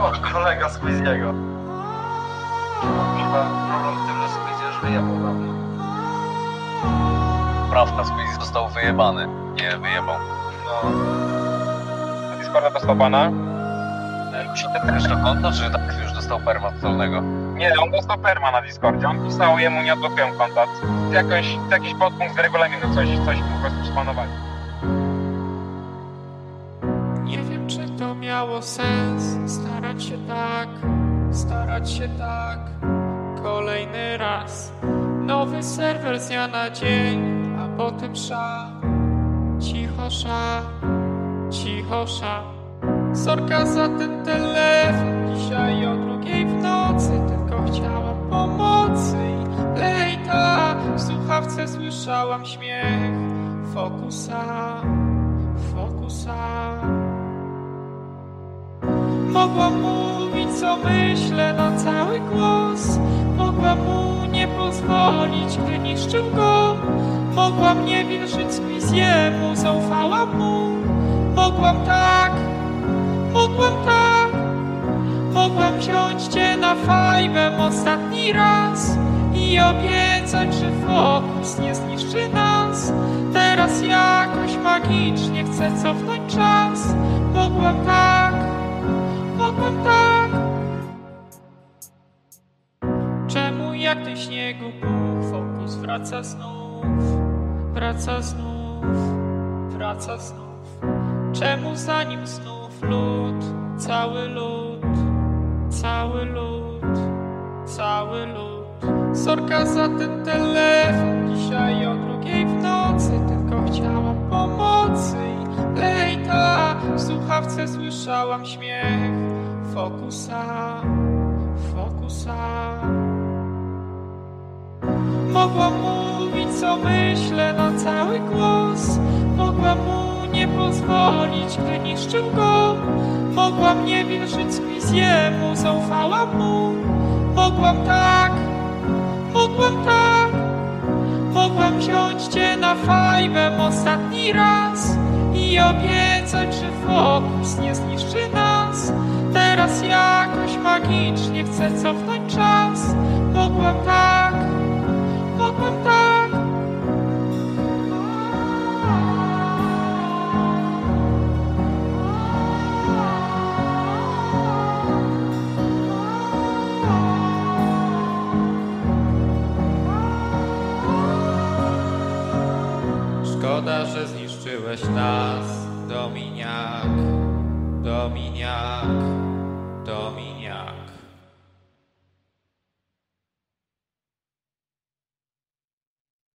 Siła kolega z Quiziego. Chyba problem w tym, że Squeezie już wyjebał dawno. Prawda, Squeezy został wyjebany. Nie wyjebał. No, Na Discorda dostał bana? Czy ty też do konta, czy tak już dostał perma totalnego? Nie, on dostał perma na Discordzie. On pisał jemu nie odblokuję konta. Jakoś, jakiś podpunkt z regulaminu, coś, coś po prostu spanowali. Miało sens starać się tak, starać się tak. Kolejny raz, nowy serwer z dnia na dzień, a potem sza, cicho sza, cicho sza. Sorka za ten telefon, dzisiaj o drugiej w nocy, tylko chciałam pomocy i lejta. W słuchawce słyszałam śmiech, fokusa, fokusa. Mogłam mówić co myślę na cały głos. Mogłam mu nie pozwolić, gdy niszczył go. Mogłam nie wierzyć Squeeziemu, zaufałam mu. Mogłam tak, mogłam tak. Mogłam wziąć cię na fajmę ostatni raz I obiecać, że fokus nie zniszczy nas. Teraz jakoś magicznie chcę cofnąć czas. Mogłam tak, tak Czemu jak ty śniegu puch Fokus wraca znów? Wraca znów Wraca znów. Czemu za nim znów lód? Cały lód Cały lód Cały lód. Sorka za ten telefon Dzisiaj o drugiej w nocy Tylko chciałam pomocy i lejta. W słuchawce słyszałam śmiech Fokusa Fokusa Mogłam mówić co myślę na cały głos. Mogłam mu nie pozwolić, gdy niszczył go. Mogłam nie wierzyć Squeeziemu, zaufałam mu. Mogłam tak, mogłam tak. Mogłam wziąć cię na fajmę ostatni raz I obiecać, że fokus nie zniszczy nas Teraz jakoś magicznie chcę cofnąć czas. Mogłam tak, mogłam tak. Szkoda, że zniszczyłeś nas, Dominiak, Dominiak, Dominiak.